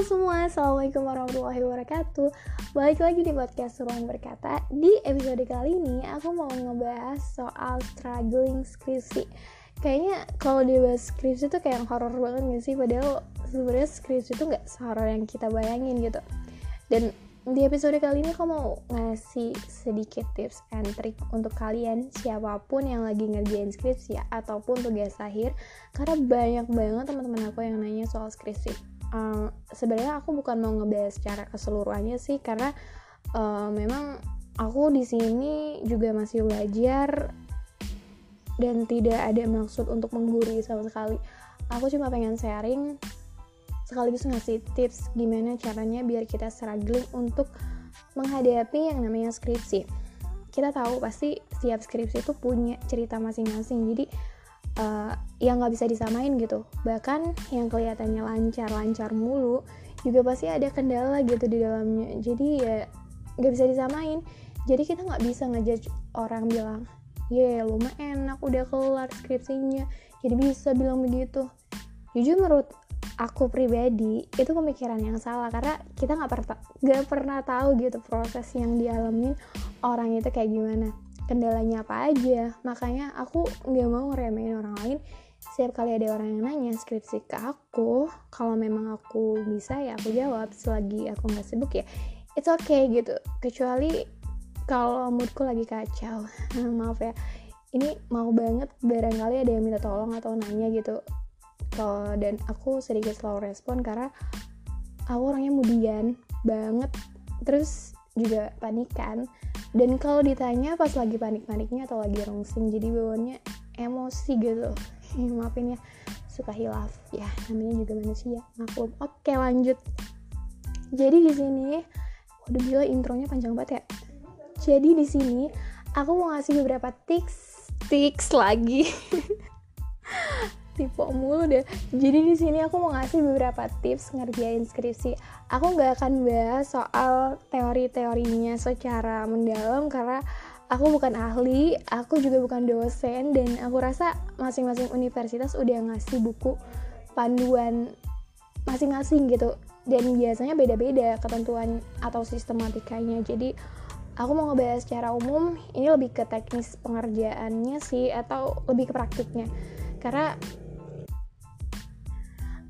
semua, Assalamualaikum warahmatullahi wabarakatuh. Balik lagi di podcast Ruang Berkata. Di episode kali ini aku mau ngebahas soal struggling skripsi. Kayaknya kalau dibahas skripsi tuh kayak horror banget gak sih? Padahal sebenarnya skripsi itu gak sehoror yang kita bayangin gitu. Dan di episode kali ini aku mau ngasih sedikit tips and trick untuk kalian siapa pun yang lagi ngerjain skripsi ya, ataupun tugas akhir. Karena banyak banget teman-teman aku yang nanya soal skripsi um, sebenarnya aku bukan mau ngebahas secara keseluruhannya sih karena uh, memang aku di sini juga masih belajar dan tidak ada maksud untuk menggurui sama sekali aku cuma pengen sharing sekaligus ngasih tips gimana caranya biar kita struggling untuk menghadapi yang namanya skripsi. Kita tahu pasti setiap skripsi itu punya cerita masing-masing, jadi uh, yang nggak bisa disamain gitu. Bahkan yang kelihatannya lancar-lancar mulu juga pasti ada kendala gitu di dalamnya. Jadi ya nggak bisa disamain. Jadi kita nggak bisa ngejudge orang bilang, ya yeah, lu enak udah kelar skripsinya, jadi bisa bilang begitu. Jujur menurut aku pribadi itu pemikiran yang salah karena kita nggak pernah nggak pernah tahu gitu proses yang dialamin orang itu kayak gimana kendalanya apa aja. Makanya aku nggak mau ngeremehin orang lain. Setiap kali ada orang yang nanya skripsi ke aku kalau memang aku bisa ya aku jawab. Selagi aku nggak sibuk ya it's okay gitu. Kecuali kalau moodku lagi kacau. Maaf ya. Ini mau banget barangkali ada yang minta tolong atau nanya gitu. Uh, dan aku sedikit slow respon karena aku orangnya mudian banget. Terus juga panikan dan kalau ditanya pas lagi panik-paniknya atau lagi rungsing jadi bawaannya emosi gitu. Maafin ya suka hilaf. Ya namanya juga manusia maklum. Oke lanjut. Jadi di sini udah gila intronya panjang banget ya. Jadi di sini aku mau ngasih beberapa tips tips lagi tipe mulu deh. Jadi di sini aku mau ngasih beberapa tips ngerjain skripsi. Aku nggak akan bahas soal teori-teorinya secara mendalam karena aku bukan ahli aku juga bukan dosen dan aku rasa masing-masing universitas udah ngasih buku panduan masing-masing gitu. Dan biasanya beda-beda ketentuan atau sistematikanya. Jadi aku mau ngebahas secara umum ini lebih ke teknis pengerjaannya sih atau lebih ke praktiknya. Karena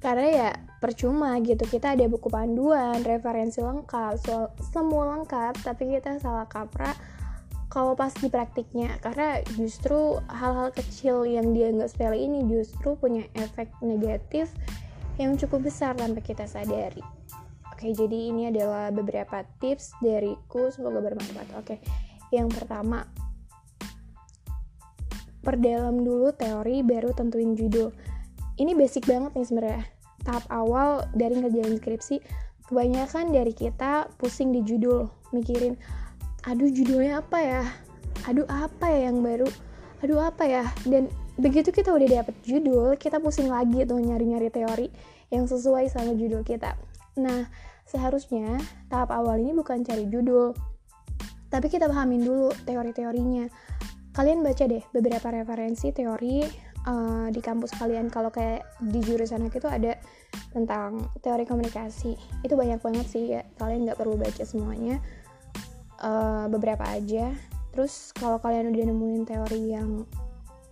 karena ya percuma gitu. Kita ada buku panduan referensi lengkap soal semua lengkap tapi kita salah kaprah kalau pas di praktiknya. Karena justru hal-hal kecil yang dia nggak sepele ini justru punya efek negatif yang cukup besar tanpa kita sadari. Oke jadi ini adalah beberapa tips dariku. Semoga bermanfaat. Oke yang pertama perdalam dulu teori baru tentuin judul ini basic banget nih sebenarnya. Tahap awal dari ngerjain skripsi kebanyakan dari kita pusing di judul mikirin aduh judulnya apa ya? Aduh apa ya yang baru? Aduh apa ya? Dan begitu kita udah dapet judul kita pusing lagi tuh nyari-nyari teori yang sesuai sama judul kita. Nah seharusnya tahap awal ini bukan cari judul tapi kita pahamin dulu teori-teorinya. Kalian baca deh beberapa referensi teori uh, di kampus kalian kalau kayak di jurusan aku itu ada tentang teori komunikasi. Itu banyak banget sih ya kalian nggak perlu baca semuanya uh, beberapa aja. Terus kalau kalian udah nemuin teori yang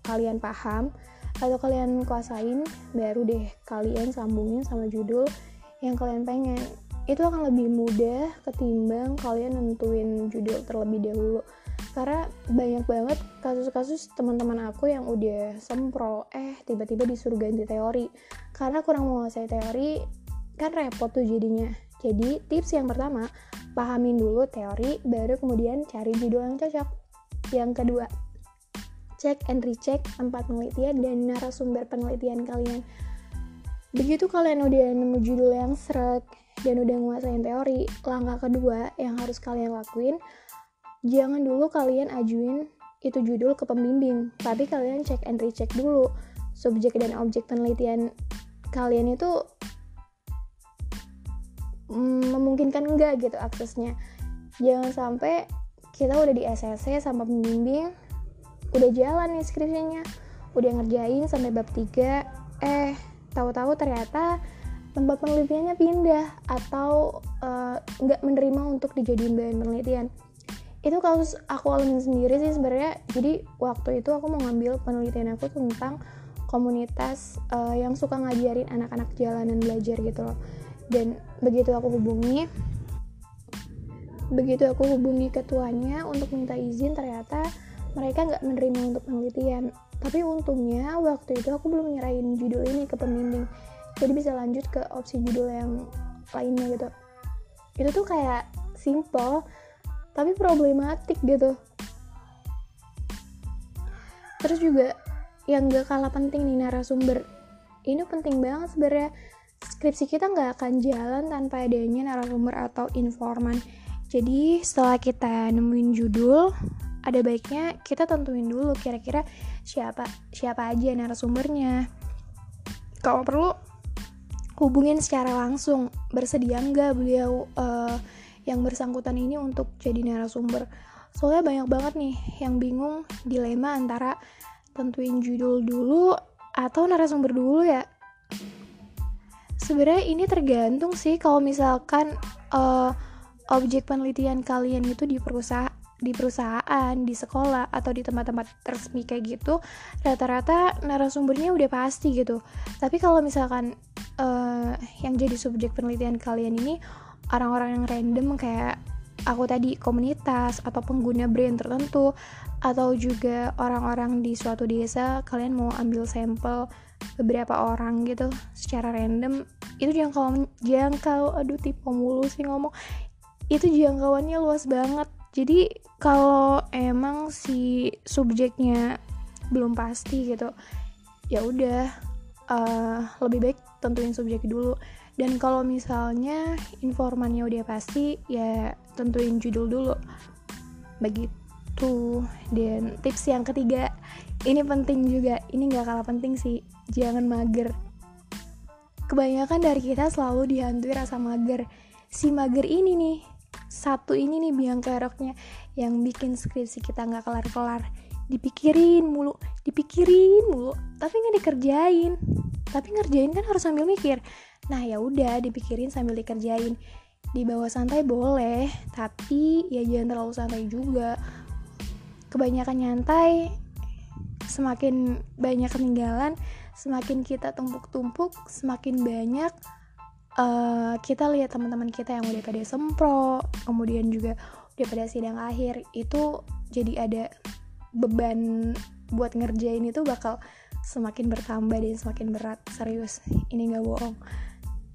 kalian paham atau kalian kuasain baru deh kalian sambungin sama judul yang kalian pengen. Itu akan lebih mudah ketimbang kalian nentuin judul terlebih dahulu karena banyak banget kasus-kasus teman-teman aku yang udah sempro eh tiba-tiba disuruh ganti teori. Karena kurang menguasai teori kan repot tuh jadinya. Jadi tips yang pertama pahamin dulu teori baru kemudian cari judul yang cocok. Yang kedua cek and recheck tempat penelitian dan narasumber penelitian kalian. Begitu kalian udah nemu judul yang seret dan udah nguasain teori langkah kedua yang harus kalian lakuin jangan dulu kalian ajuin itu judul ke pembimbing, tapi kalian cek and recheck dulu. Subjek dan objek penelitian kalian itu mm, memungkinkan enggak gitu aksesnya. Jangan sampai kita udah di SSC sama pembimbing, udah jalan nih skripsinya, udah ngerjain sampai bab 3, eh tahu-tahu ternyata tempat penelitiannya pindah atau uh, nggak menerima untuk dijadiin bahan penelitian itu kasus aku alamin sendiri sih sebenarnya. Jadi waktu itu aku mau ngambil penelitian aku tentang komunitas uh, yang suka ngajarin anak-anak jalanan belajar gitu loh. Dan begitu aku hubungi begitu aku hubungi ketuanya untuk minta izin ternyata mereka nggak menerima untuk penelitian. Tapi untungnya waktu itu aku belum nyerahin judul ini ke pembimbing. Jadi bisa lanjut ke opsi judul yang lainnya gitu. Itu tuh kayak simple tapi problematik gitu. Terus juga yang gak kalah penting nih narasumber. Ini penting banget sebenarnya. Skripsi kita nggak akan jalan tanpa adanya narasumber atau informan. Jadi setelah kita nemuin judul ada baiknya kita tentuin dulu kira-kira siapa siapa aja narasumbernya. Kalau perlu hubungin secara langsung. Bersedia nggak beliau uh, yang bersangkutan ini untuk jadi narasumber soalnya banyak banget nih yang bingung dilema antara tentuin judul dulu atau narasumber dulu ya sebenarnya ini tergantung sih kalau misalkan uh, objek penelitian kalian itu di perusahaan di perusahaan, di sekolah, atau di tempat-tempat resmi kayak gitu, rata-rata narasumbernya udah pasti gitu. Tapi kalau misalkan uh, yang jadi subjek penelitian kalian ini orang-orang yang random kayak aku tadi komunitas atau pengguna brand tertentu atau juga orang-orang di suatu desa kalian mau ambil sampel beberapa orang gitu secara random itu jangkauan jangkau aduh tipe mulu sih ngomong. Itu jangkauannya luas banget. Jadi kalau emang si subjeknya belum pasti gitu ya udah uh, lebih baik tentuin subjek dulu dan kalau misalnya informannya udah pasti ya tentuin judul dulu. Begitu. Gitu dan tips yang ketiga ini penting juga. Ini gak kalah penting sih. Jangan mager. Kebanyakan dari kita selalu dihantui rasa mager. Si mager ini nih satu ini nih biang keroknya yang bikin skripsi kita nggak kelar-kelar. Dipikirin mulu dipikirin mulu tapi nggak dikerjain tapi ngerjain kan harus sambil mikir. Nah ya udah dipikirin sambil dikerjain. Di bawah santai boleh tapi ya jangan terlalu santai juga. Kebanyakan nyantai semakin banyak ketinggalan semakin kita tumpuk-tumpuk semakin banyak uh, kita lihat teman-teman kita yang udah pada sempro kemudian juga udah pada sidang akhir itu jadi ada beban buat ngerjain itu bakal semakin bertambah dan semakin berat. Serius ini nggak bohong.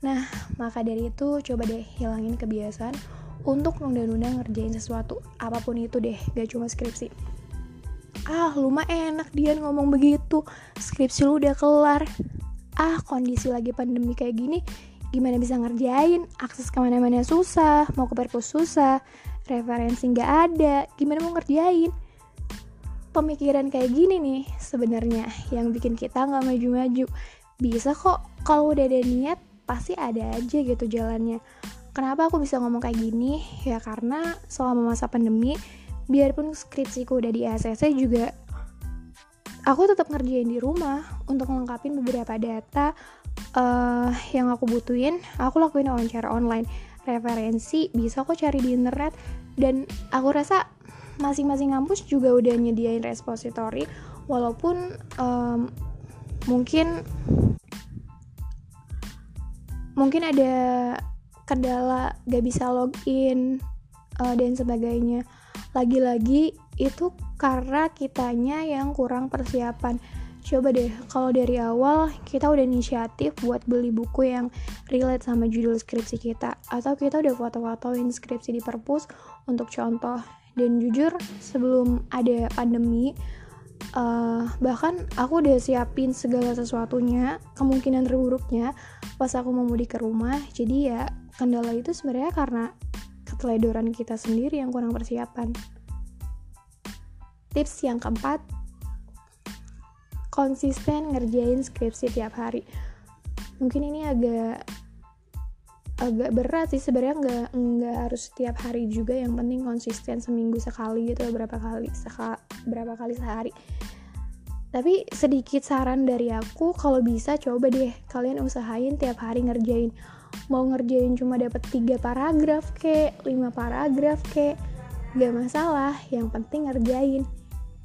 Nah maka dari itu coba deh hilangin kebiasaan untuk nunda-nunda ngerjain sesuatu apa pun itu deh gak cuma skripsi. Ah lu mah enak dia ngomong begitu. Skripsi lu udah kelar. Ah kondisi lagi pandemi kayak gini gimana bisa ngerjain? Akses ke mana-mana susah mau ke perpus susah referensi nggak ada gimana mau ngerjain pemikiran kayak gini nih sebenarnya yang bikin kita nggak maju-maju bisa kok kalau udah ada niat pasti ada aja gitu jalannya Kenapa aku bisa ngomong kayak gini? Ya karena selama masa pandemi, biarpun skripsiku udah di ACC juga aku tetap ngerjain di rumah untuk melengkapi beberapa data uh, yang aku butuhin. Aku lakuin wawancara online, referensi bisa kok cari di internet dan aku rasa masing-masing kampus juga udah nyediain repository walaupun um, mungkin mungkin ada kendala gak bisa login uh, dan sebagainya. Lagi-lagi itu karena kitanya yang kurang persiapan. Coba deh kalau dari awal kita udah inisiatif buat beli buku yang relate sama judul skripsi kita atau kita udah foto-fotoin skripsi di perpus untuk contoh dan jujur sebelum ada pandemi uh, bahkan aku udah siapin segala sesuatunya kemungkinan terburuknya pas aku mau mudik ke rumah jadi ya kendala itu sebenarnya karena keteledoran kita sendiri yang kurang persiapan. Tips yang keempat, konsisten ngerjain skripsi tiap hari. Mungkin ini agak agak berat sih sebenarnya nggak nggak harus setiap hari juga. Yang penting konsisten seminggu sekali gitu berapa kali seka, berapa kali sehari. Tapi sedikit saran dari aku kalau bisa coba deh kalian usahain tiap hari ngerjain. Mau ngerjain cuma dapat tiga paragraf ke lima paragraf ke gak masalah. Yang penting ngerjain.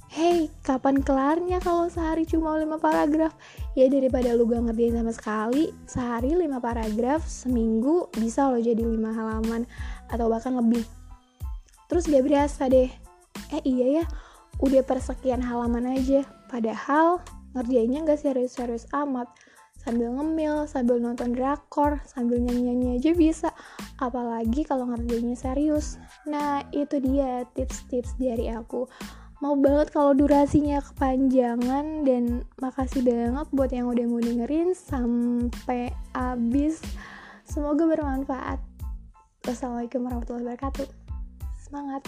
Hey kapan kelarnya kalau sehari cuma lima paragraf ya daripada lu gak ngerjain sama sekali sehari lima paragraf seminggu bisa lo jadi lima halaman atau bahkan lebih. Terus gak berasa deh eh iya ya udah persekian halaman aja. Padahal ngerjainnya gak serius-serius amat. Sambil ngemil, sambil nonton drakor, sambil nyanyi-nyanyi aja bisa. Apalagi kalau ngerjainnya serius. Nah itu dia tips-tips dari aku mau banget kalau durasinya kepanjangan dan makasih banget buat yang udah mau dengerin sampai habis. Semoga bermanfaat. Wassalamualaikum warahmatullahi wabarakatuh. Semangat